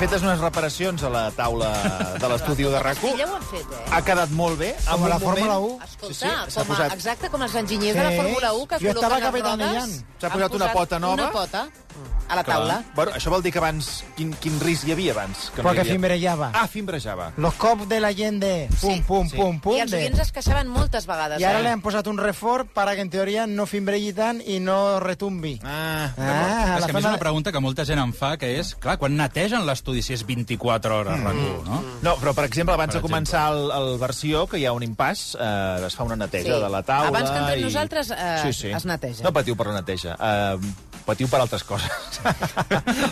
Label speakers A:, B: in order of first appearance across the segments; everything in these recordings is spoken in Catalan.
A: Fetes unes reparacions a la taula de l'estudi de rac
B: Ja ho han fet, eh?
A: Ha quedat molt bé.
C: Com
A: En
C: a la Fórmula
A: moment-
C: 1.
B: Escolta,
A: Sí, sí,
B: com a,
A: posat-
B: exacte com els enginyers de la
C: Sí,
B: Fórmula 1 que es
C: jo estava
B: col·loquen les
C: capitanejant.
B: rodes,
A: S'ha
B: han
A: posat una pota nova.
B: Una pota a la taula.
A: Bueno, això vol dir que abans... Quin, quin risc hi havia abans? Que no
C: Perquè
A: havia?
C: fimbrejava.
A: Ah, fimbrejava.
C: Los cops de la gent de pum,
B: Sí.
C: pum,
A: Sí.
C: pum, pum.
B: I els
C: de-
B: oients es queixaven moltes vegades.
C: I ara
B: eh?
C: li han posat un reforç para que en teoria no fimbregui tant i no retumbi.
A: Ah,
C: Ah,
D: és
C: la
D: que a més
C: zona...
D: una pregunta que molta gent em fa, que és, clar, quan netegen l'estudi si és 24 hores, mm. RAC1, no?
A: No, però, per exemple, abans
D: Per
A: de començar el, el versió, que hi ha un impàs, eh, es fa una neteja
B: Sí.
A: de la taula...
B: Abans que entrem
A: i...
B: nosaltres, eh,
A: sí, sí.
B: es neteja.
A: No patiu per la neteja. Eh, patiu per altres coses.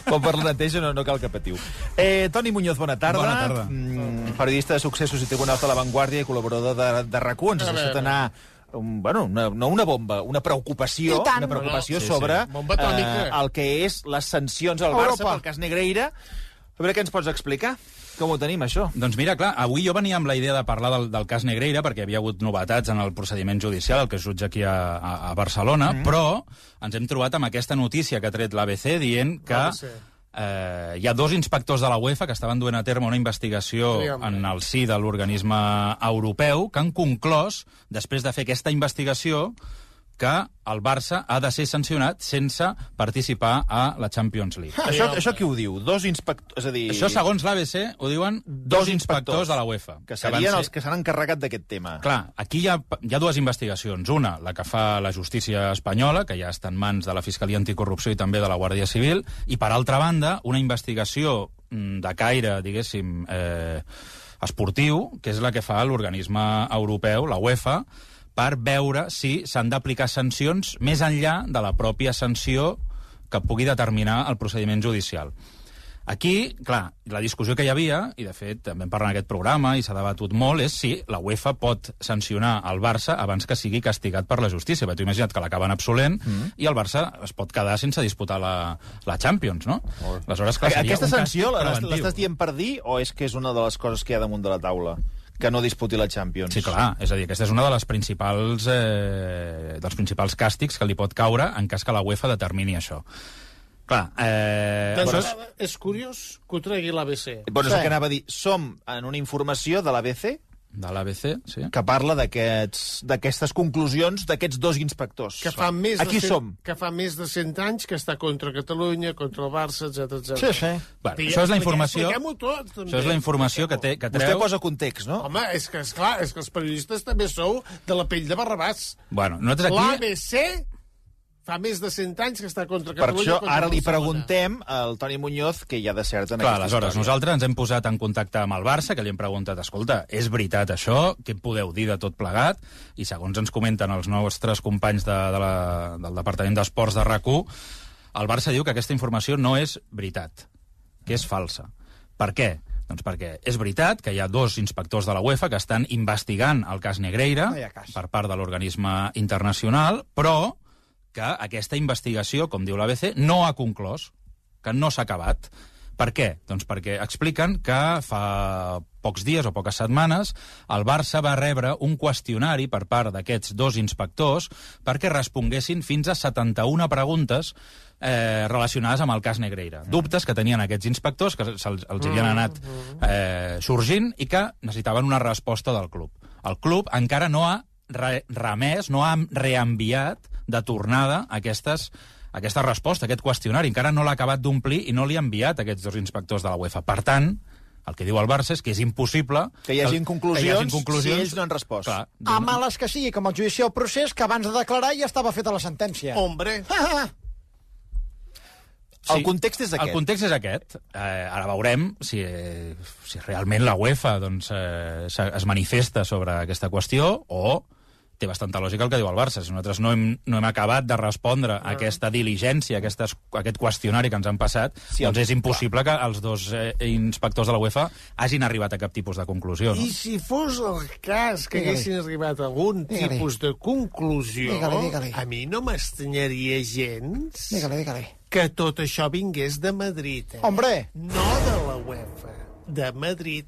A: Però per la neteja no, no cal que patiu. Eh, Toni Muñoz, bona tarda.
D: Bona tarda.
A: Mm, periodista de successos i tribunals de la Vanguardia i col·laborador de, de RAC1. Ens has deixat anar un, bueno, una, no una bomba, una preocupació, una preocupació
D: No, no. Sí,
A: sobre
D: sí.
A: Eh, el que és les sancions al Barça
C: Europa.
A: pel cas Negreira. A veure què ens pots explicar? Com ho tenim, això?
D: Doncs mira, clar, avui jo venia amb la idea de parlar del, del cas Negreira perquè havia hagut novetats en el procediment judicial, el que es jutja aquí a, a, a Barcelona, mm. però ens hem trobat amb aquesta notícia que ha tret l'ABC dient que
E: l'ABC.
D: eh, hi ha dos inspectors de la UEFA que estaven duent a terme una investigació
E: home.
D: en el si de l'organisme europeu que han conclòs, després de fer aquesta investigació, que el Barça ha de ser sancionat sense participar a la Champions League.
A: Això, això qui ho diu? Dos inspectors... És a dir...
D: Això, segons l'ABC, ho diuen dos inspectors de la UEFA.
A: Que serien
D: ser-
A: els que s'han encarregat d'aquest tema.
D: Clar, aquí hi ha, hi ha dues investigacions. Una, la que fa la justícia espanyola, que ja està en mans de la Fiscalia Anticorrupció i també de la Guàrdia Civil, i, per altra banda, una investigació mm, de caire, diguéssim, eh, esportiu, que és la que fa l'organisme europeu, la UEFA, per veure si s'han d'aplicar sancions més enllà de la pròpia sanció que pugui determinar el procediment judicial. Aquí, clar, la discussió que hi havia, i de fet també en parla en aquest programa i s'ha debatut molt, és si la UEFA pot sancionar el Barça abans que sigui castigat per la justícia. Perquè tu imagina't que l'acaben absolent mm. i el Barça es pot quedar sense disputar la, la Champions, no? Aleshores, clar, seria
A: Aquesta sanció l'estàs dient per dir o és que és una de les coses que hi ha damunt de la taula? Que no disputi la Champions?
D: Sí, clar, és a dir, aquesta és una de les principals, eh, dels principals càstigs que li pot caure en cas que la UEFA determini això. Clar, eh,
E: Doncs,
D: aleshores,
E: és curiós que ho tregui l'ABC.
A: Bueno, és el
C: Sí.
A: que anava a dir. Som en una informació de l'ABC
D: de l'ABC, sí.
A: que parla d'aquests- d'aquestes conclusions d'aquests dos inspectors.
E: Que fa, més de
A: Aquí
E: 100,
A: som.
E: que fa més de 100 anys que està contra Catalunya, contra el Barça, etc etc.
C: Sí, sí.
D: Bueno, això és la informació...
E: Tot, també.
D: Això és la informació que, té, que
A: Vostè
D: treu...
A: posa context, no?
E: Home, és que, és clar, és que els periodistes també sou de la pell de Barrabàs.
D: Bueno, nosaltres aquí...
E: L'ABC fa més de 100 anys que està contra
A: Per
E: Catalunya.
A: això
E: contra
A: ara li preguntem al Toni Muñoz què hi ha de cert en
D: Clar,
A: aquesta
D: aleshores,
A: història.
D: nosaltres ens hem posat en contacte amb el Barça, que li hem preguntat, escolta, és veritat això? Què podeu dir de tot plegat? I segons ens comenten els nostres companys de, de la, del Departament d'Esports de rac el Barça diu que aquesta informació no és veritat, que és falsa. Per què? Doncs perquè és veritat que hi ha dos inspectors de la UEFA que estan investigant el cas Negreira
C: No cas.
D: per part de l'organisme internacional, però que aquesta investigació, com diu l'ABC, no ha conclòs, que no s'ha acabat. Per què? Doncs perquè expliquen que fa pocs dies o poques setmanes el Barça va rebre un qüestionari per part d'aquests dos inspectors perquè responguessin fins a 71 preguntes eh, relacionades amb el cas Negreira. Dubtes que tenien aquests inspectors, que se'ls els havien anat eh, sorgint i que necessitaven una resposta del club. El club encara no ha re remès, no ha reenviat de tornada aquestes aquesta resposta, aquest qüestionari. Encara no l'ha acabat d'omplir i no li ha enviat a aquests dos inspectors de la UEFA. Per tant, el que diu el Barça és que és impossible...
A: Que hi hagin conclusions,
D: que hi hagin conclusions
A: si ells no han respost.
D: Clar,
C: A males que sigui, com el judici al procés, que abans de declarar ja estava feta la sentència.
E: Hombre,
A: El context és
D: El
A: aquest.
D: context és aquest. Eh, ara veurem si, eh, si realment la UEFA doncs, eh, se- es manifesta sobre aquesta qüestió o té bastanta lògica el que diu el Barça. Si nosaltres no hem, no hem acabat de respondre a aquesta diligència, a aquestes, a aquest qüestionari que ens han passat,
A: Sí,
D: doncs és impossible que els dos eh, inspectors de la UEFA hagin arribat a cap tipus de conclusió. No?
E: i si fos el cas que
C: Digue-li.
E: haguessin arribat a algun
C: Digue-li.
E: tipus de conclusió,
C: Digue-li, digue-li.
E: a mi no m'estranyaria gens
C: Digue-li, digue-li.
E: que tot això vingués de Madrid. Eh?
C: Hombre,
E: No de la UEFA, de Madrid.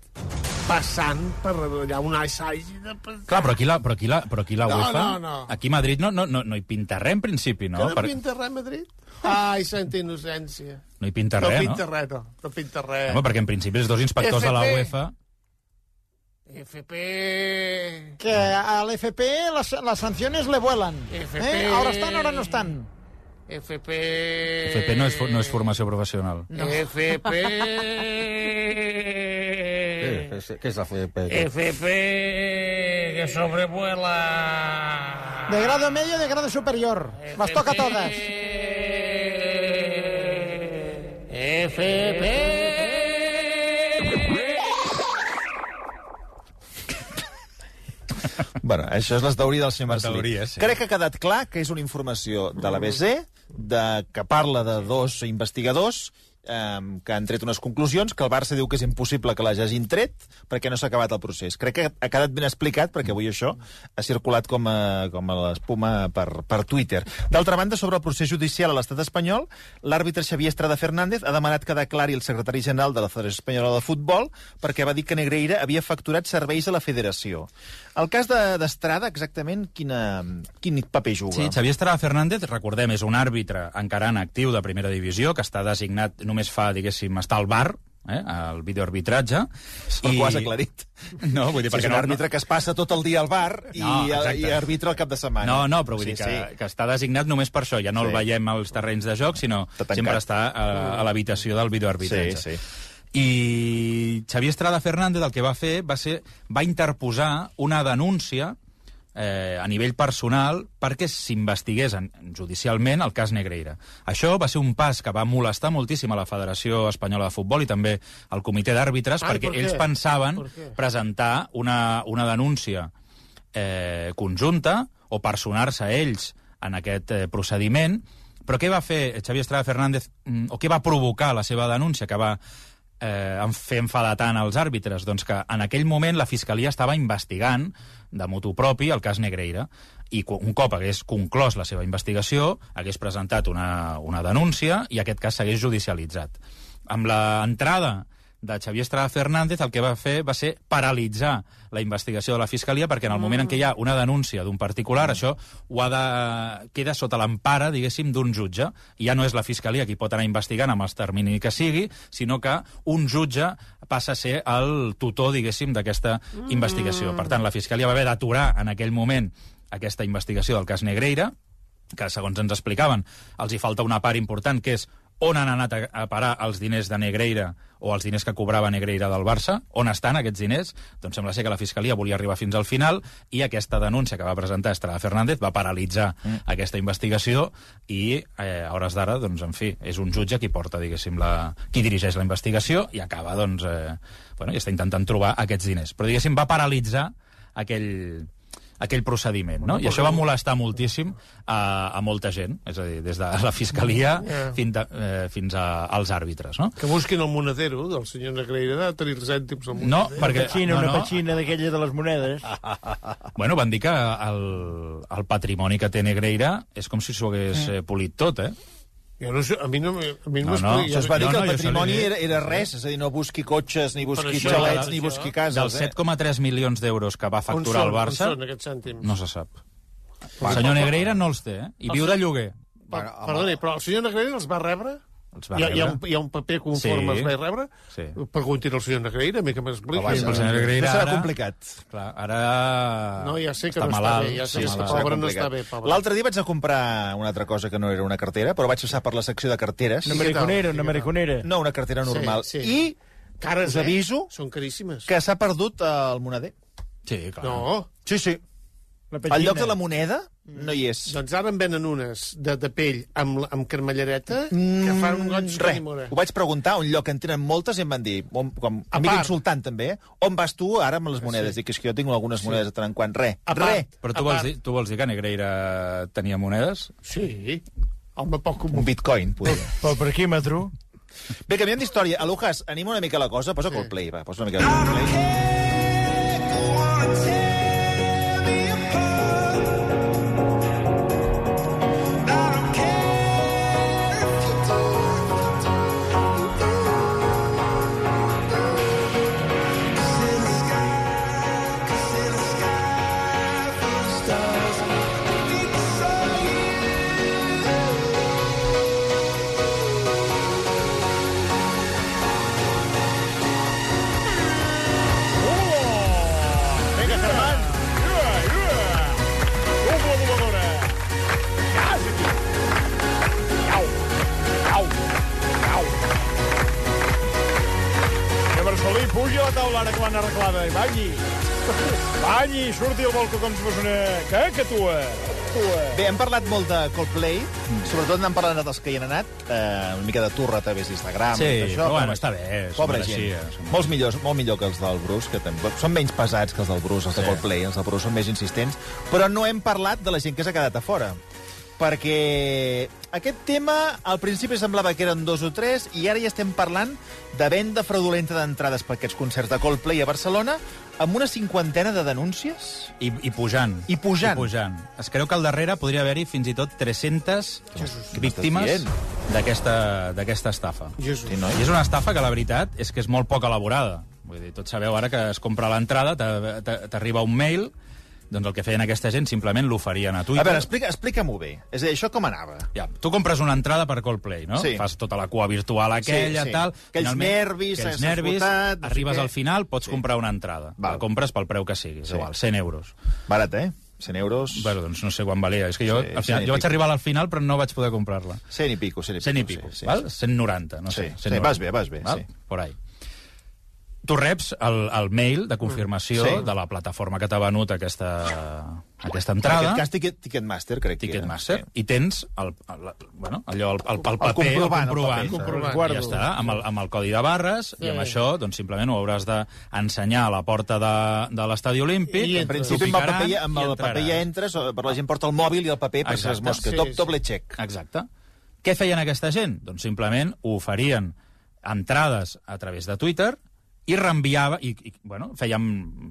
E: Passant per allà un assaig de...
D: Clar, però aquí la, però aquí la, però aquí la
E: No,
D: UEFA...
E: no, no.
D: Aquí a Madrid no, no, no, no hi pinta res, en principi,
E: Que
D: no?
E: no
D: Per-
E: pinta res, Madrid? Ai, santa innocència.
D: No hi pinta
E: No
D: res,
E: pinta
D: no?
E: res, no. No pinta res.
D: Home, perquè en principi els dos inspectors de la
E: FP.
D: UEFA...
E: FP...
C: Que a l'FP las, las sanciones le vuelan.
E: FP.
C: Eh? Ahora están, ahora no están.
E: FP...
D: FP no és, no és formació professional.
E: FP...
A: Què és la FP?
E: FP que sobrevuela.
C: De grado medio, de grado superior. Las toca todas.
E: FP...
A: Bueno, això és les teories del senyor Marcelí.
D: teoria, sí.
A: Crec que ha quedat clar que és una informació de l'ABC, de, que parla de dos investigadors eh, que han tret unes conclusions, que el Barça diu que és impossible que les hagin tret perquè no s'ha acabat el procés. Crec que ha quedat ben explicat perquè avui això ha circulat com a, com a l'espuma per, per Twitter. D'altra banda, sobre el procés judicial a l'estat espanyol, l'àrbitre Xavier Estrada Fernández ha demanat que declari el secretari general de la Federació Espanyola de Futbol perquè va dir que Negreira havia facturat serveis a la federació. El cas de- d'Estrada, exactament, quina, quin paper juga?
D: Sí, Xavier Estrada Fernández, recordem, és un àrbitre encara en actiu de primera divisió, que està designat, només fa, diguéssim, estar al bar, eh, al videoarbitratge.
A: I... Ho has aclarit.
D: No, vull dir,
A: Sí, és
D: perquè
A: un
D: no,
A: àrbitre que es passa tot el dia al bar i,
D: No, exacte.
A: i arbitra el cap de setmana.
D: No, no, però vull
A: sí,
D: dir que,
A: Sí.
D: que està designat només per això. Ja no
A: Sí.
D: el veiem als terrenys de joc, sinó sempre està a, a l'habitació del videoarbitratge.
A: Sí, sí.
D: I Xavier Estrada Fernández el que va fer va ser va interposar una denúncia eh, a nivell personal perquè s'investigués en- judicialment el cas Negreira. Això va ser un pas que va molestar moltíssim a la Federació Espanyola de Futbol i també al comitè d'àrbitres perquè
E: per
D: ells pensaven
E: Per
D: presentar una, una denúncia eh, conjunta o personar-se ells en aquest eh, procediment, però què va fer Xavier Estrada Fernández, mm, o què va provocar la seva denúncia, que va eh, fer enfadar tant els àrbitres? Doncs que en aquell moment la Fiscalia estava investigant de motu propi el cas Negreira i un cop hagués conclòs la seva investigació, hagués presentat una, una denúncia i aquest cas s'hagués judicialitzat. Amb l'entrada de Xavier Estrada Fernández el que va fer va ser paralitzar la investigació de la Fiscalia perquè en el moment en què hi ha una denúncia d'un particular, això ho ha de, queda sota l'empara, diguéssim, d'un jutge. Ja no és la Fiscalia qui pot anar investigant amb els termini que sigui, sinó que un jutge passa a ser el tutor, diguéssim, d'aquesta investigació. Per tant, la Fiscalia va haver d'aturar en aquell moment aquesta investigació del cas Negreira, que segons ens explicaven, els hi falta una part important, que és on han anat a, a parar els diners de Negreira o els diners que cobrava Negreira del Barça, on estan aquests diners? Doncs sembla ser que la Fiscalia volia arribar fins al final i aquesta denúncia que va presentar Estrada Fernández va paralitzar mm. aquesta investigació i eh, a hores d'ara, doncs, en fi, és un jutge qui porta, diguéssim, la, qui dirigeix la investigació i acaba, doncs, eh, bueno, i està intentant trobar aquests diners. Però, diguéssim, va paralitzar aquell, aquell procediment, no? I això va molestar moltíssim a, a molta gent, és a dir, des de la Fiscalia
E: Yeah.
D: fins, a, eh, fins a, als àrbitres, no?
E: Que busquin el monedero del senyor Negreira de tenir cèntims al
D: No,
E: monedero.
D: perquè...
F: Petxina,
D: no,
F: una
D: no,
F: petxina d'aquella de les monedes.
D: Bueno, van dir que el, el patrimoni que té Negreira és com si s'ho hagués eh, polit tot, eh?
E: Jo no sé, a mi no, a mi no,
D: No, no,
A: Això es va dir
D: No,
A: que
D: no,
A: el
D: això
A: patrimoni era, era res, és a dir, no busqui cotxes, ni busqui
E: això,
A: xalets, ni busqui cases.
D: Dels
A: eh?
D: 7,3 milions d'euros que va facturar
E: són,
D: el Barça,
E: són aquests cèntims?
D: no se sap. El senyor Negreira no els té, eh? I viu de lloguer.
E: Per, perdoni, però el senyor Negreira els va rebre?
D: Els va
E: hi, ha, hi, ha un, hi ha un paper conforme
D: Sí.
E: els va rebre?
D: Sí.
E: Preguntin al senyor Negreira, a mi que m'expliqui.
A: vaja,
D: el senyor Negreira
A: serà
D: ara...
A: complicat.
D: Clar, ara...
E: No, ja sé que
D: està
E: no està
D: malalt,
E: bé, ja sé
D: està
E: que pobre no està bé, pobre.
A: L'altre dia vaig a comprar una altra cosa que no era una cartera, però vaig passar per la secció de carteres.
F: Una mariconera, una mariconera.
A: No, una cartera normal.
E: Sí, sí.
A: I
E: Cares,
A: us aviso
E: Eh? Són caríssimes.
A: que s'ha perdut el moneder.
D: Sí, clar.
E: No,
A: Sí, sí.
F: La
A: Al lloc de la moneda no hi és.
E: doncs ara en venen unes de, de pell amb, amb carmellareta que fan un goig que ni mora.
A: ho vaig preguntar a un lloc que en tenen moltes i em van dir, on, com,
E: A
A: amic
E: part.
A: insultant també, on vas tu ara amb les monedes? Dic, és que jo tinc algunes monedes de tant en quant. Re,
E: A
A: re.
E: part.
D: Però tu vols, dir, tu vols dir que Negreira tenia monedes?
E: Sí. Home, poc
A: Un
E: comú.
A: bitcoin, podria.
F: Pel parquímetre.
A: Bé, canviant d'història. A Lucas, anima una mica la cosa. Posa Coldplay, va. Posa una mica de Coldplay.
F: Balli, com si fos una... Què, que tu, eh? Tu, eh?
A: Bé, hem parlat molt de Coldplay, sobretot n'hem parlat dels que hi han anat, eh, una mica de turra a través d'Instagram.
D: Sí,
A: i tot això,
D: però bueno, està bé,
A: Pobra
D: mereixia,
A: gent.
D: s'ho
A: Molts millors, molt millor que els del Bruce, que també, són menys pesats que els del Bruce, els de
D: Sí.
A: Coldplay, els del Bruce són més insistents, però no hem parlat de la gent que s'ha quedat a fora perquè aquest tema al principi semblava que eren dos o tres i ara ja estem parlant de venda fraudulenta d'entrades per aquests concerts de Coldplay a Barcelona amb una cinquantena de denúncies.
D: I, I pujant.
A: I pujant.
D: I pujant. Es creu que al darrere podria haver-hi fins i tot 300 víctimes
A: dient?
D: d'aquesta d'aquesta estafa.
A: Sí, noi?
D: I és una estafa que la veritat és que és molt poc elaborada. Vull dir, tots sabeu ara que es compra l'entrada, t'a- t'a- t'arriba un mail, doncs el que feien aquesta gent simplement l'oferien a Twitter.
A: A veure, explica, explica-m'ho bé. És a dir, això com anava?
D: Ja, tu compres una entrada per Coldplay, no?
A: Sí.
D: Fas tota la cua virtual aquella,
A: Sí, sí.
D: tal...
A: Aquells
D: Finalment,
A: nervis,
D: aquells nervis,
A: esgotat,
D: arribes
A: què.
D: al final, pots
A: Sí.
D: comprar una entrada.
A: Val.
D: La compres pel preu que sigui,
A: Sí.
D: igual, 100 euros.
A: Barat, eh? 100 euros...
D: Bueno, doncs no sé quan valia. És que jo,
A: Sí,
D: al
A: 100
D: final, jo vaig arribar al final, però no vaig poder comprar-la.
A: 100 i pico, 100 i pico.
D: 100 i pico,
A: sí, sí,
D: val?
A: sí.
D: 190, no
A: Sí,
D: sé.
A: sí,
D: 190,
A: vas bé, vas bé,
D: val?
A: sí.
D: Por ahí. Tu reps el, el mail de confirmació
A: Sí.
D: de la plataforma que t'ha venut aquesta, aquesta
A: En
D: entrada.
A: aquest cas, Ticket, Ticketmaster, crec que
D: Ticketmaster,
A: era.
D: i tens el, el, bueno, allò, el, el, el paper,
A: comprovant, el
D: comprovant,
A: paper,
E: el comprovant.
D: I ja està, amb el, amb el codi de barres, i amb això, doncs, simplement ho hauràs d'ensenyar a la porta de, de l'estadi olímpic.
E: I
A: En principi, amb el paper, ja- amb el paper ja entres, però la gent porta el mòbil i el paper perquè
D: Exacte.
A: es mosca.
E: Sí,
A: Top,
E: sí.
A: doble check.
D: Exacte. Què feien aquesta gent? Doncs simplement oferien entrades a través de Twitter i reenviava, i, i bueno, feien,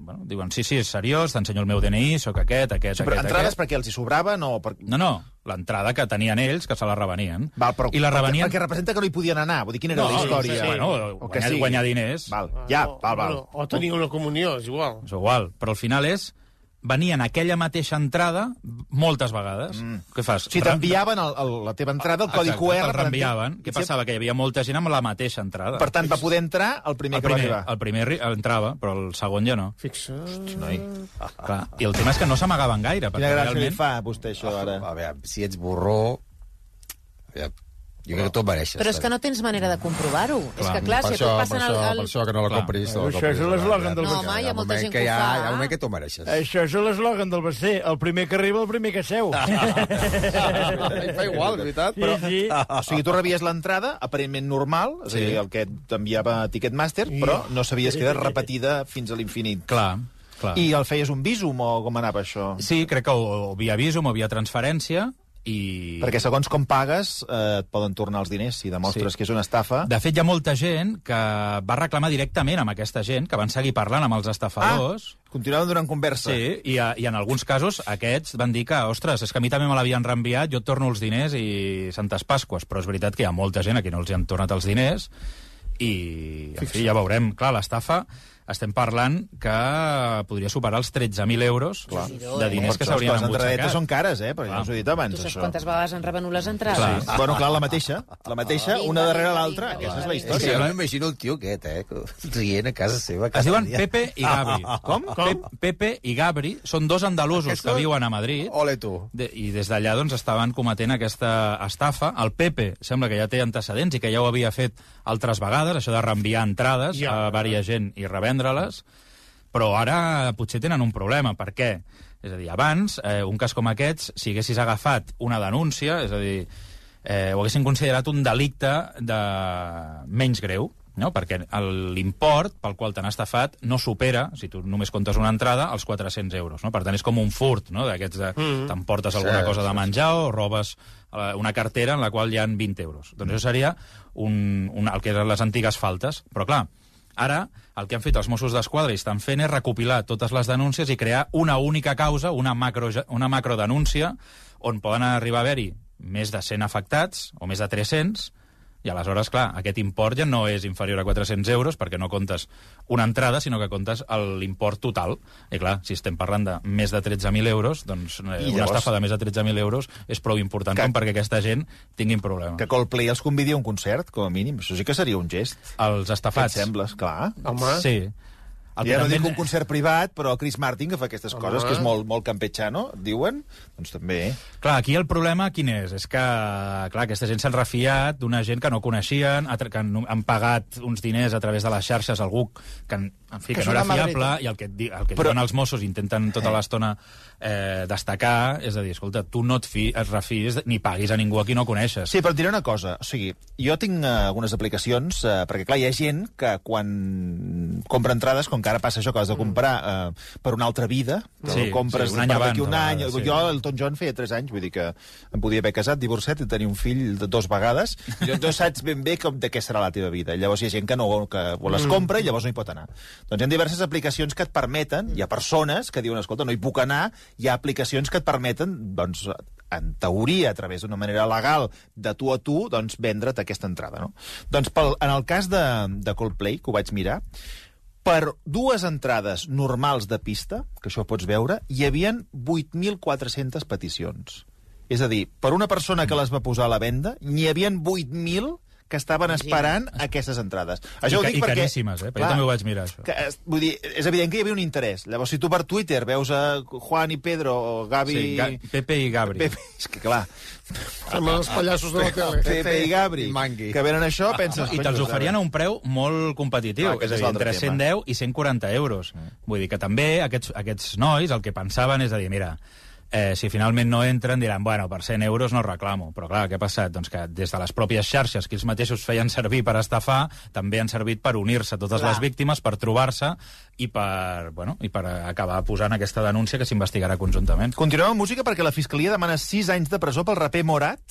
D: bueno, diuen, sí, sí, és seriós, t'ensenyo el meu DNI, sóc aquest, aquest,
A: Sí, però
D: aquest,
A: entrades
D: aquest.
A: perquè els hi sobrava, no... Per...
D: No, no, l'entrada que tenien ells, que se la revenien.
A: Val, però
D: I la
A: perquè,
D: revenien...
A: perquè representa que no hi podien anar. Vull dir, quina era
D: No,
A: la història?
E: sí, sí.
D: Bueno,
A: O que
D: guanyar,
A: sigui.
D: guanyar diners,
A: Val, ja,
E: O-
A: val, val.
E: bueno, O tenir una comunió, és igual.
D: és igual, però al final és venien aquella mateixa entrada moltes vegades. Mm. Què fas?
A: O sigui, t'enviaven la teva entrada, el codi
D: Exacte,
A: QR...
D: reenviaven.
A: entrar-
D: Què passava? Que hi havia molta gent amb la mateixa entrada.
A: Per tant, va poder entrar el primer,
D: el
A: que va
D: primer,
A: arribar.
D: el primer entrava, però el segon ja no.
E: Fixa't.
A: Noi,
D: Clar. I el tema és que no s'amagaven gaire, perquè
A: quina gràcia li
D: realment...
A: fa a vostè, això, ara?
G: A veure, si ets borró... A veure, jo crec que tu ho mereixes.
B: Però és que no tens manera de comprovar-ho. És que, clar,
G: per
B: si
G: això,
B: et
G: per
B: passen
G: això,
B: el...
G: per això que no la
D: Clar.
G: compris. no la
F: Això és l'eslògan del
B: No,
G: Hi
B: home, hi ha molta gent
G: que
B: ho fa.
G: Hi ha un moment que tu ho mereixes.
F: Això és l'eslògan del Basté. El primer que arriba, el primer que seu.
G: Em fa igual, és veritat.
F: Sí, sí.
A: O sigui, tu rebies l'entrada, aparentment normal, és a dir, el que t'enviava Ticketmaster, però no sabies que era repetida fins a l'infinit.
D: Clar, clar.
A: I el feies un visum o com anava això?
D: Sí, crec que o, o via Visum o via transferència, i...
A: Perquè segons com pagues eh, et poden tornar els diners si demostres
D: Sí.
A: que és una estafa.
D: De fet, hi ha molta gent que va reclamar directament amb aquesta gent, que van seguir parlant amb els estafadors.
A: Ah, continuaven donant conversa.
D: Sí, i, a, i en alguns casos aquests van dir que, ostres, és que a mi també me l'havien reenviat, jo et torno els diners i Santes Pasques, però és veritat que hi ha molta gent a qui no els hi han tornat els diners i, en fi, ja veurem. Clar, l'estafa, estem parlant que podria superar els 13.000 euros Clar. de diners que s'haurien
A: Les entradetes
D: embutxacat.
A: són cares, eh? Perquè ja us ho he dit abans,
B: Tu saps
A: això.
B: quantes vegades han revenut les entrades?
D: Clar.
A: Sí. Bueno, clar, la mateixa. La mateixa,
B: Vinga,
A: una darrere l'altra. Aquesta és la
G: És que
A: història.
G: jo m'imagino el tio aquest, eh? Rient a casa seva.
D: Es
G: cada
D: diuen
G: dia.
D: Pepe i Gabri.
A: Com?
D: Pe Pepe i Gabri són dos andalusos
G: Aquests
D: que viuen a Madrid.
G: Ole tu.
D: De, I des d'allà doncs, estaven cometent aquesta estafa. El Pepe sembla que ja té antecedents i que ja ho havia fet altres vegades, això de reenviar entrades
E: Ja.
D: a vària gent i revendre-les, però ara potser tenen un problema. Per què? És a dir, abans, eh, un cas com aquests, si haguessis agafat una denúncia, és a dir, eh, ho haguessin considerat un delicte de menys greu, no? perquè el- l'import pel qual t'han estafat no supera, si tu només comptes una entrada, els 400 euros. No? Per tant, és com un furt, no? d'aquests de... Mm. T'emportes alguna
G: Sí,
D: cosa de
G: sí,
D: menjar o robes eh, una cartera en la qual hi han 20 euros. Doncs això seria un, un, el que eren les antigues faltes. Però clar, ara el que han fet els Mossos d'Esquadra i estan fent és recopilar totes les denúncies i crear una única causa, una macro, una macrodenúncia, on poden arribar a haver-hi més de 100 afectats, o més de 300, i aleshores, clar, aquest import ja no és inferior a 400 euros perquè no comptes una entrada, sinó que comptes l'import total. I clar, si estem parlant de més de 13.000 euros, doncs eh,
A: I
D: una
A: llavors-
D: estafa de més de 13.000 euros és prou important
A: Que-
D: com perquè aquesta gent tinguin problema.
A: Que Coldplay els convidi a un concert, com a mínim. Això sí que seria un gest.
D: Els
A: Què et
D: estafats...
A: sembles? Clar.
E: Home,
D: Sí. El
A: ja no
D: també-
A: dic un concert privat, però Chris Martin, que fa aquestes
E: Home.
A: coses, que és molt, molt campechano, diuen, doncs també.
D: Clar, aquí el problema quin és? És que, clar, aquesta gent s'han refiat d'una gent que no coneixien, que han, han pagat uns diners a través de les xarxes, algú que, en fi,
C: Que
D: que, no era fiable, i el que, et di- el que
A: Però-
D: diuen els Mossos intenten tota l'estona eh, destacar, és a dir, escolta, tu no et, fi, et refies de- ni paguis a ningú a qui no coneixes.
A: Sí, però et diré una cosa. O sigui, jo tinc eh, algunes aplicacions, eh, perquè, clar, hi ha gent que quan compra entrades, com que ara passa això, que has de comprar eh, per una altra vida, que
D: Sí,
A: compres
D: sí, un any
A: per d'aquí
D: abans,
A: un any...
D: vegades, sí.
A: Jo, el Tom John, feia 3 anys, vull dir que em podia haver casat, divorciat i tenir un fill de dos vegades, i no, saps ben bé com, de què serà la teva vida. Llavors hi ha gent que no que les compra i llavors no hi pot anar. Doncs hi ha diverses aplicacions que et permeten, hi ha persones que diuen, escolta, no hi puc anar, hi ha aplicacions que et permeten, doncs, en teoria, a través d'una manera legal, de tu a tu, doncs, vendre't aquesta entrada, no? Doncs pel, en el cas de, de Coldplay, que ho vaig mirar, per dues entrades normals de pista, que això pots veure, hi havien 8.400 peticions. És a dir, per una persona que les va posar a la venda, n'hi havien 8.000 que estaven esperant aquestes entrades. Això ho
D: ca-
A: dic
D: i
A: perquè...
D: caríssimes, eh? Perquè jo també ho vaig mirar, això.
A: Que, és- vull dir, és evident que hi havia un interès. Llavors, si tu per Twitter veus a Juan i Pedro o Gavi...
D: Sí, Ga Pepe i Gabri.
A: Pepe, és que clar,
E: Amb els pallassos de la tele.
A: Pepe i Gabri,
G: i Mangui.
A: que venen això, penses...
D: I te'ls
A: "Cony,
D: oferien a un preu molt competitiu,
A: Ah, aquest
D: és a
A: és
D: dir, entre
A: tema.
D: 110 i 140 euros. Vull dir que també aquests, aquests nois el que pensaven és a dir, mira, eh, si finalment no entren diran, bueno, per 100 euros no reclamo. Però clar, què ha passat? Doncs que des de les pròpies xarxes que ells mateixos feien servir per estafar, també han servit per unir-se totes
C: Clar.
D: les víctimes, per trobar-se i per, bueno, i per acabar posant aquesta denúncia que s'investigarà conjuntament.
A: Continuem amb música perquè la Fiscalia demana 6 anys de presó pel raper Morat.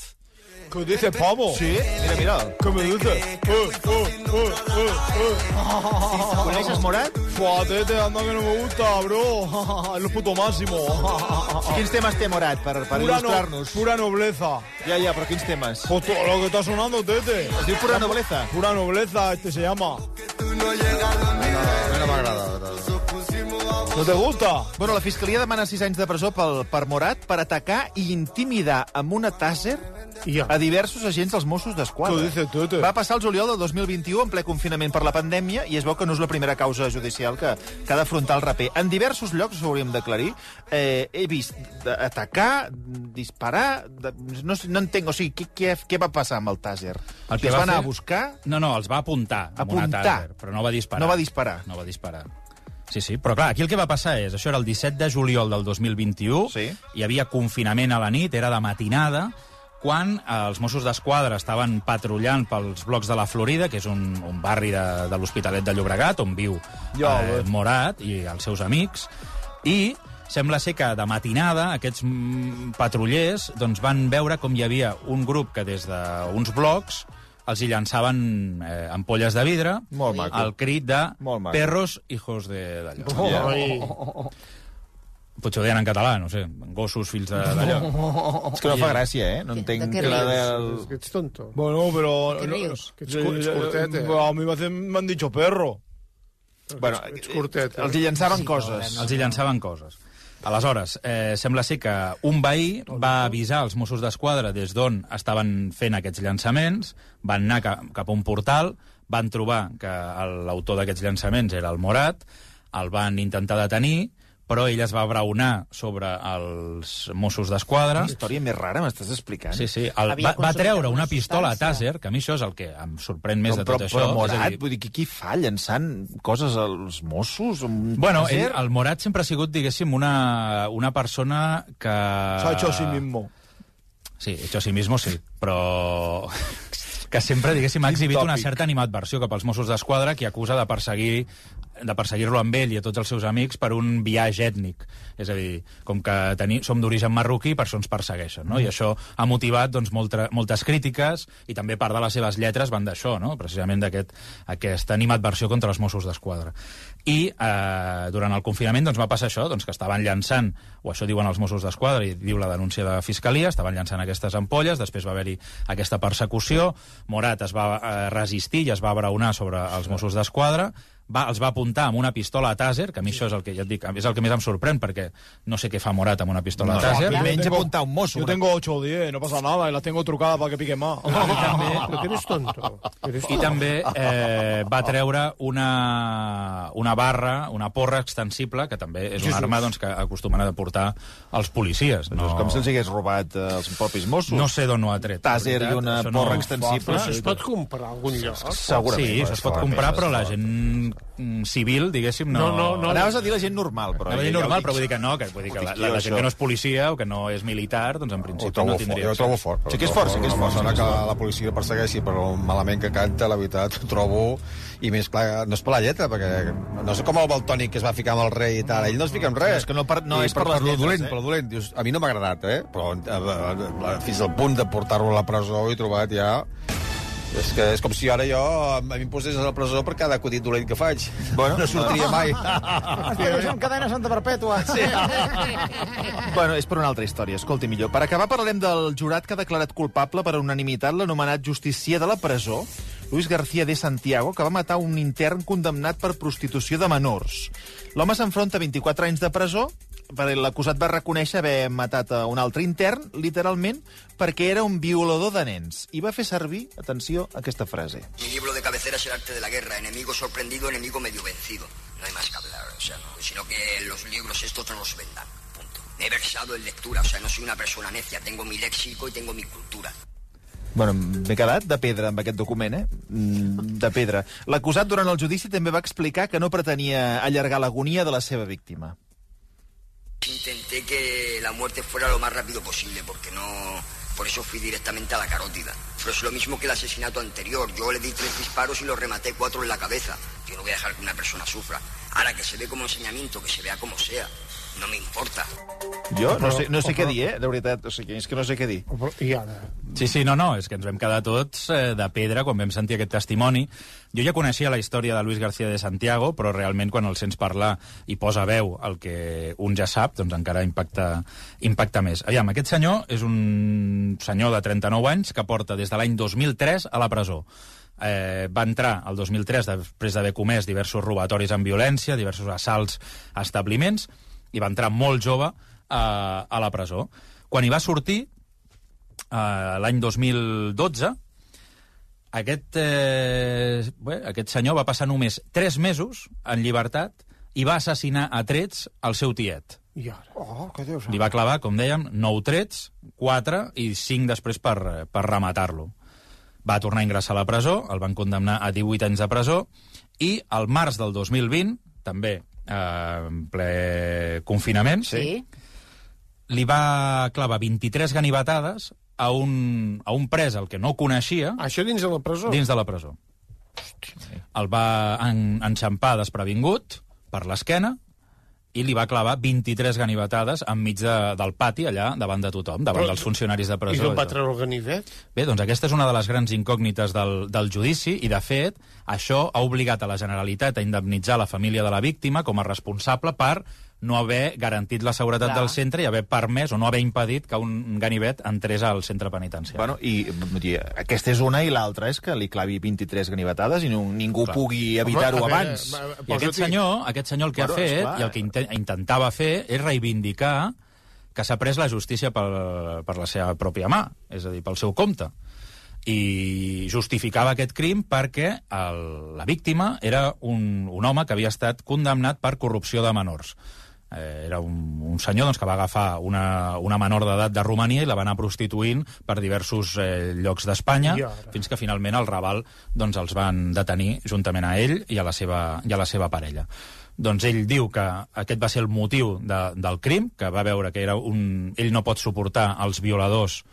F: ¿Qué dice pavo?
A: Sí, mira, mira.
F: ¿Qué me dice? Uh, uh, uh, uh, uh.
A: Coneixes Morat?
F: Fuatete, anda que no me gusta, bro. Es lo puto máximo.
A: Quins temes té Morat per, per
F: Pura, no,
A: il·lustrar-nos?
F: pura nobleza.
A: Ja, ja, però quins temes?
F: Pues todo lo que está sonando, Tete.
A: Es diu Pura Nobleza?
F: Pura nobleza, este se llama.
G: A mi no m'agrada.
F: ¿No te gusta?
A: Bueno, la Fiscalia demana 6 anys de presó pel, per Morat per atacar i intimidar amb una tàser. A diversos agents dels Mossos d'Esquadra.
F: Tete?
A: Va passar el juliol del 2021 en ple confinament per la pandèmia i es veu que no és la primera causa judicial que, que ha d'afrontar el raper. En diversos llocs, ho hauríem d'aclarir, eh, he vist atacar, disparar... De, no, no entenc, o sigui, què, què, què va passar amb el tàser?
D: El
A: que es
D: va
A: va anar
D: fer-
A: a buscar...
D: No, no, els va apuntar
A: Apuntar.
D: tàser, però no va disparar.
A: No va disparar.
D: No va disparar. Sí, sí, però clar, aquí el que va passar és, això era el 17 de juliol del 2021,
A: Sí.
D: hi havia confinament a la nit, era de matinada, quan eh, els Mossos d'Esquadra estaven patrullant pels blocs de la Florida, que és un, un barri de, de l'Hospitalet de Llobregat, on viu
A: Jo,
D: eh,
A: eh.
D: Morat i els seus amics, i sembla ser que de matinada aquests mm, patrullers doncs, van veure com hi havia un grup que des d'uns blocs els hi llançaven eh, ampolles de vidre
A: Molt maco.
D: al crit de
A: Molt maco.
D: perros hijos de d'allò.
A: Ja.
E: Ai,
D: Potser ho deien en català, no sé, gossos fills de- d'allò.
A: És que no fa gràcia, eh? No entenc...
B: de què
A: la
B: rius?
A: del-
E: que ets tonto.
F: Bueno, pero...
B: ¿Qué
F: no-
B: ríos?
E: Que ets, cur- ets curtet, eh?
F: A mí me, hacen- me han dicho perro.
A: Bueno,
E: Ets curtet, eh?
A: els hi llançaven coses.
D: Els hi llançaven coses. Aleshores, eh, sembla ser que un veí va avisar els Mossos d'Esquadra des d'on estaven fent aquests llançaments, van anar ca cap a un portal, van trobar que el- l'autor d'aquests llançaments era el Morat, el van intentar detenir, però ell es va braonar sobre els Mossos d'Esquadra.
A: Quina història més rara m'estàs explicant.
D: Sí, sí. El,
B: Havia
D: va, va treure
B: una
D: una pistola a tàser, que a mi això és el que em sorprèn més
A: Però,
D: de
A: però,
D: tot
A: però
D: això. a
A: Morat,
D: dir,
A: vull dir, qui, qui fa llançant coses als Mossos? Un
D: Bueno, ell, el Morat sempre ha sigut, diguéssim, una, una persona que...
F: Se ha hecho a sí mismo.
D: Sí, hecho a sí mismo, sí, però que sempre, diguéssim, ha exhibit una certa animadversió cap als Mossos d'Esquadra que acusa de perseguir de perseguir-lo amb ell i a tots els seus amics per un viatge ètnic. És a dir, com que teni, som d'origen marroquí, per això ens persegueixen, no? I això ha motivat doncs, molta, moltes crítiques i també part de les seves lletres van d'això, no? precisament d'aquest aquesta animadversió contra els Mossos d'Esquadra. I eh, durant el confinament doncs, va passar això, doncs, que estaven llançant, o això diuen els Mossos d'Esquadra, i diu la denúncia de Fiscalia, estaven llançant aquestes ampolles, després va haver-hi aquesta persecució, Morat es va eh, resistir i es va abraonar sobre els Mossos d'Esquadra, va, els va apuntar amb una pistola a tàser, que a mi això és el que ja et dic, és el que més em sorprèn, perquè no sé què fa Morat amb una pistola a tàser.
A: clar. Menys
F: Yo tengo-
A: apuntar un
F: Yo
A: una-
F: tengo 8 o 10, no pasa nada, y las tengo trucadas para que pique más.
D: I també,
E: Però que eres tonto. Eres
D: i també eh, va treure una, una barra, una porra extensible, que també és una arma doncs, que acostumen a portar els policies.
A: No. És com si els hagués robat eh, els propis Mossos.
D: No sé d'on ho ha tret. La veritat,
A: i una porra
D: no-
A: extensible.
E: Però això es pot comprar a algun lloc?
A: Segurament.
D: Sí, es pot comprar, però la gent civil, diguéssim, no...
E: No, no, no.
A: Anaves a dir la gent normal, però...
D: La gent normal, però vull dir que no, que, vull dir que la, la, la gent que no és policia o que no és militar, doncs en principi no tindria...
G: jo ho trobo fort. però
A: Sí que és fort, sí que és fort,
G: persona
A: que és
G: la policia persegueixi per el malament que canta, la veritat, ho trobo... I més, clar, no és per la lletra, perquè no sé com el Baltònic que es va ficar amb el rei i tal. Ell no es fica amb res.
A: És que no per- no és per les
G: lo
A: lletres,
G: dolent,
A: eh?
G: per lo dolent. Dius, a mi no m'ha agradat, eh? Però eh, eh, fins al punt de portar-lo a la presó he trobat ja... És que és com si ara jo a mi em posés a la presó per cada acudit dolent que faig.
A: Bueno,
G: no sortiria mai.
C: Estigués en cadena Santa Perpètua. Sí.
A: Bueno, és per una altra història, escolti millor. Per acabar parlarem del jurat que ha declarat culpable per unanimitat l'anomenat justicier de la presó, Luis García de Santiago, que va matar un intern condemnat per prostitució de menors. L'home s'enfronta a 24 anys de presó l'acusat va reconèixer haver matat a un altre intern, literalment, perquè era un violador de nens. I va fer servir, atenció, aquesta frase.
H: Mi libro de cabecera es el arte de la guerra, enemigo sorprendido, enemigo medio vencido. No hay más que hablar, o sea, no, sino que los libros estos no los vendan, punto. Me he versado en lectura, o sea, no soy una persona necia, tengo mi léxico y tengo mi cultura.
A: Bueno, m'he quedat de pedra amb aquest document, eh? Mm, De pedra. L'acusat durant el judici també va explicar que no pretenia allargar l'agonia de la seva víctima.
H: Intenté que la muerte fuera lo más rápido posible, porque no... Por eso fui directamente a la carótida. Pero es lo mismo que el asesinato anterior. Yo le di tres disparos y los rematé cuatro en la cabeza. Yo no voy a dejar que una persona sufra. Ahora que se ve como enseñamiento, que se vea como sea. No me importa.
A: Jo no sé, no sé què dir, eh? De veritat, o sigui, és que no sé què dir.
E: I ara?
D: Sí, sí, no, no, és que ens vam quedar tots eh, de pedra quan vam sentir aquest testimoni. Jo ja coneixia la història de Luis García de Santiago, però realment quan el sents parlar i posa veu el que un ja sap, doncs encara impacta, impacta més. Aviam, aquest senyor és un senyor de 39 anys que porta des de l'any 2003 a la presó. Eh, va entrar el 2003 després d'haver comès diversos robatoris amb violència, diversos assalts a establiments, i va entrar molt jove a, a la presó. Quan hi va sortir, eh, l'any 2012, aquest, eh, bé, aquest senyor va passar només 3 mesos en llibertat i va assassinar a trets el seu tiet.
E: I ara?
C: Oh, que Déu
D: Li va clavar, com dèiem, 9 trets, 4 i 5 després per, per rematar-lo. Va tornar a ingressar a la presó, el van condemnar a 18 anys de presó, i al març del 2020, també eh, en ple confinament,
B: Sí.
D: li va clavar 23 ganivetades a un, a un pres el que no coneixia
E: Això dins de la presó?
D: dins de la presó. El va en, enxampar desprevingut per l'esquena i li va clavar 23 ganivetades enmig de, del pati, allà, davant de tothom, davant
E: Però-
D: dels funcionaris de
E: I
D: presó.
E: d'on va
D: i
E: treure el ganivet?
D: Bé, doncs aquesta és una de les grans incògnites del, del judici i, de fet, això ha obligat a la Generalitat a indemnitzar la família de la víctima com a responsable per no haver garantit la seguretat
B: Clar.
D: del centre i haver permès o no haver impedit que un ganivet entrés al centre penitenciari.
A: Bueno, i dir, aquesta és una i l'altra és que li clavi 23 ganivetades i no, ningú
D: Clar.
A: pugui evitar-ho abans.
E: va- va-
D: I aquest senyor, aquest senyor el que
A: Bueno,
D: ha fet
A: esclar.
D: i el que inte intentava fer és reivindicar que s'ha pres la justícia per, per la seva pròpia mà, és a dir, pel seu compte. I justificava aquest crim perquè el, la víctima era un, un home que havia estat condemnat per corrupció de menors. Eh, era un, un senyor doncs, que va agafar una, una menor d'edat de Romania i la va anar prostituint per diversos eh, llocs d'Espanya, fins que finalment el Raval doncs, els van detenir juntament a ell i a la seva, i a la seva parella. Doncs ell diu que aquest va ser el motiu de, del crim, que va veure que era un... ell no pot suportar els violadors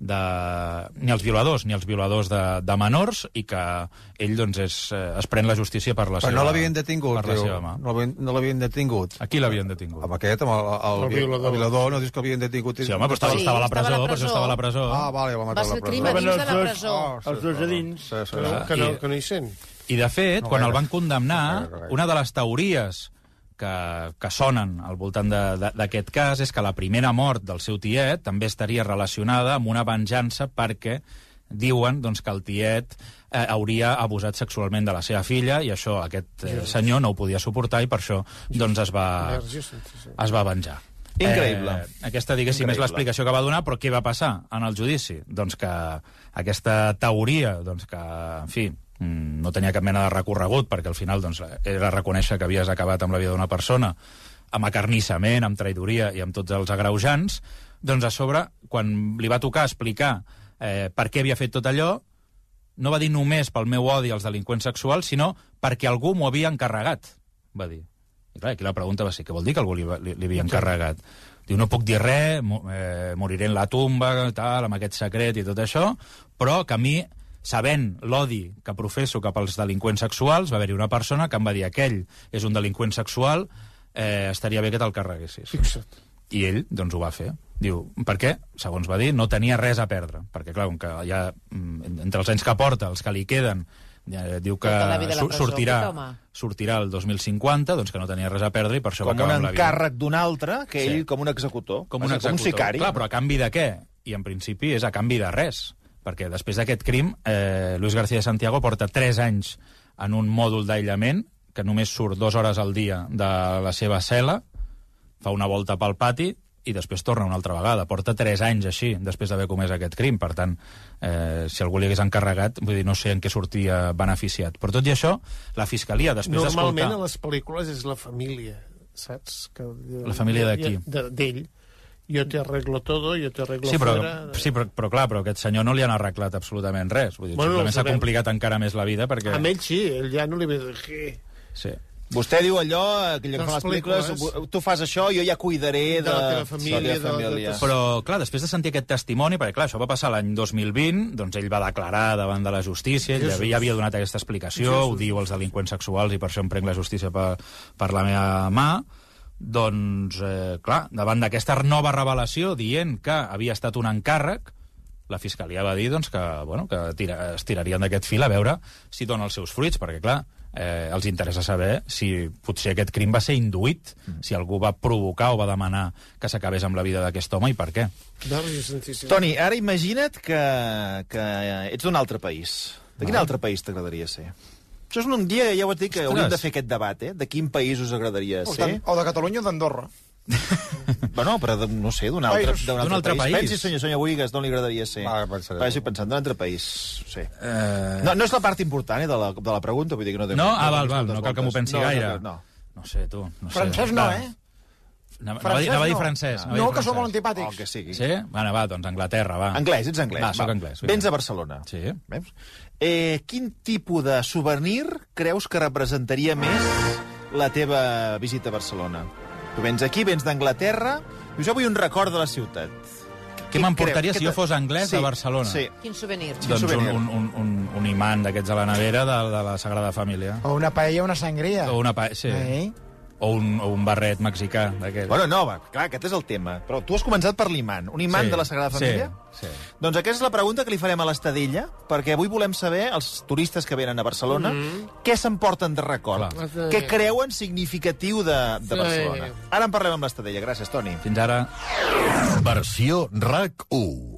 D: de, ni els violadors ni els violadors de, de menors i que ell doncs, és, eh, es pren la justícia per la
G: Però
D: seva
G: no l'havien detingut,
D: per la seva mà.
G: No l'havien- no l'havien detingut.
D: Aquí l'havien detingut.
G: Amb aquest, amb el, el,
E: El violador.
G: el violador, no dius que l'havien detingut.
D: Sí, home, però estava,
B: Sí,
D: estava a la
B: estava a
D: presó,
B: la
D: per això estava a la presó.
G: Ah, vale, va
B: Va
G: matar
B: ser
G: la
B: crim
G: presó.
B: a dins de la presó.
F: Els dos a dins.
G: Sí, sí,
E: Que no,
G: sí.
E: que, no,
D: I-
E: que no hi sent.
D: I, de fet,
G: No
D: quan el van condemnar, una de les teories que, que sonen al voltant d'aquest cas és que la primera mort del seu tiet també estaria relacionada amb una venjança perquè diuen doncs, que el tiet eh, hauria abusat sexualment de la seva filla i això aquest eh, senyor no ho podia suportar i per això doncs es va, es va venjar.
A: Increïble.
D: Eh, aquesta, diguéssim,
A: Increïble.
D: és l'explicació que va donar, però què va passar en el judici? Doncs que aquesta teoria, doncs que, en fi, no tenia cap mena de recorregut, perquè al final doncs, era reconèixer que havies acabat amb la vida d'una persona, amb acarnissament, amb traïdoria i amb tots els agreujants, doncs a sobre, quan li va tocar explicar eh, per què havia fet tot allò, no va dir només pel meu odi als delinqüents sexuals, sinó perquè algú m'ho havia encarregat, va dir. I clar, aquí la pregunta va ser, què vol dir que algú li, li, li havia encarregat? Diu, no puc dir res, mo- eh, moriré en la tumba, tal, amb aquest secret i tot això, però que a mi, sabent l'odi que professo cap als delinqüents sexuals, va haver-hi una persona que em va dir aquell és un delinqüent sexual, eh, estaria bé que te'l carreguessis.
E: Fixa't.
D: I ell, doncs, ho va fer. Diu, per què? Segons va dir, no tenia res a perdre. Perquè, clar, com que ja, mm, entre els anys que porta, els que li queden, ja, diu que
B: Tota presó,
D: sortirà,
B: home.
D: sortirà el 2050, doncs que no tenia res a perdre i per això
A: Com
D: va
A: un
D: acabar amb la vida.
A: encàrrec d'un altre, que ell
D: Sí.
A: com un executor.
D: Com un, executor.
A: Com un sicari.
D: Clar, però a canvi de què? I en principi és a canvi de res. Perquè després d'aquest crim, eh, Luis García de Santiago porta 3 anys en un mòdul d'aïllament que només surt dues hores al dia de la seva cel·la, fa una volta pel pati i després torna una altra vegada. Porta 3 anys així, després d'haver comès aquest crim. Per tant, eh, si algú li hagués encarregat, vull dir, no sé en què sortia beneficiat. Però tot i això, la Fiscalia, després
E: Normalment
D: d'escoltar...
E: a les pel·lícules és la família, saps? Que,
D: La família de qui?
E: de- D'ell. Jo te arreglo todo, jo te arreglo
D: Sí, però,
E: fuera...
D: sí però, però clar, però aquest senyor no li han arreglat absolutament res. Vull dir,
E: Bueno,
D: simplement s'ha complicat encara més la vida perquè...
E: Amb ell sí, ell ja no li ve.
D: Sí.
A: Vostè diu allò, eh, que allò que
E: Les
A: fa les pel·lícules,
E: pel·lícules.
A: tu fas això, jo ja cuidaré de,
E: De la teva família,
A: de la
E: de-
A: teva
E: de-
A: família.
E: de-
D: Però, clar, després de sentir aquest testimoni, perquè, clar, això va passar l'any 2020, doncs ell va declarar davant de la justícia, ell ja havia, ja havia donat aquesta explicació, ho diu als delinqüents sexuals i per això em prenc la justícia per, per la meva mà, doncs, eh, clar, davant d'aquesta nova revelació dient que havia estat un encàrrec, la Fiscalia va dir doncs, que, bueno, que tira, es tirarien d'aquest fil a veure si dona els seus fruits, perquè, clar, eh, els interessa saber si potser aquest crim va ser induït, si algú va provocar o va demanar que s'acabés amb la vida d'aquest home i per què.
A: Toni, ara imagina't que, que ets d'un altre país. De quin altre país t'agradaria ser? Això és un dia, ja ho has dit, que
D: Ostres.
A: hauríem de fer aquest debat, eh? De quin país us agradaria
C: O,
A: ser?
C: o de Catalunya o d'Andorra.
A: Bueno, però de, no sé, d'un altre, d'un altre,
D: altre país.
A: Pensi, senyor, senyor Boigues, d'on li agradaria ser?
G: Va, pensaré.
A: Vagi pensant, d'un altre país. Sí.
D: Eh...
A: No, no és la part important eh, de, la, de la pregunta, vull dir que no... té-
D: No? Ah, val, val, no cal que m'ho
A: voltes.
D: pensi
A: no,
D: gaire.
A: No, no.
D: No sé, tu. No sé.
C: Francès no, eh?
D: Anava, anava, a dir-
C: no.
D: francès. a dir
C: No, que som molt antipàtics.
A: O el que sigui.
D: Sí? Bueno, va, doncs Anglaterra, va.
A: Anglès, ets anglès.
D: Va, soc anglès,
A: Vens a Barcelona.
D: Sí.
A: Veus? Eh, quin tipus de souvenir creus que representaria més la teva visita a Barcelona? Tu vens aquí, vens d'Anglaterra, dius, jo vull un record de la ciutat.
D: Què m'emportaria si jo fos anglès
A: sí,
D: a Barcelona?
A: Sí.
B: Quin souvenir?
D: Doncs un,
A: souvenir?
D: un, un, un, un imant d'aquests a la nevera de, de la Sagrada Família.
C: O una paella o una sangria.
D: O una pa... sí.
C: Eh?
D: O un, o un barret mexicà d'aquest.
A: Bueno, no, va, clar, aquest és el tema. Però tu has començat per l'imant. Un imant
D: Sí,
A: de la Sagrada Família?
D: Sí, sí.
A: Doncs aquesta és la pregunta que li farem a l'Estadella, perquè avui volem saber, els turistes que venen a Barcelona, què s'emporten de record,
D: Clar.
A: què creuen significatiu de, de
E: Sí.
A: Barcelona. Ara en parlem amb l'Estadella. Gràcies, Toni.
D: Fins ara...
I: Versió RAC 1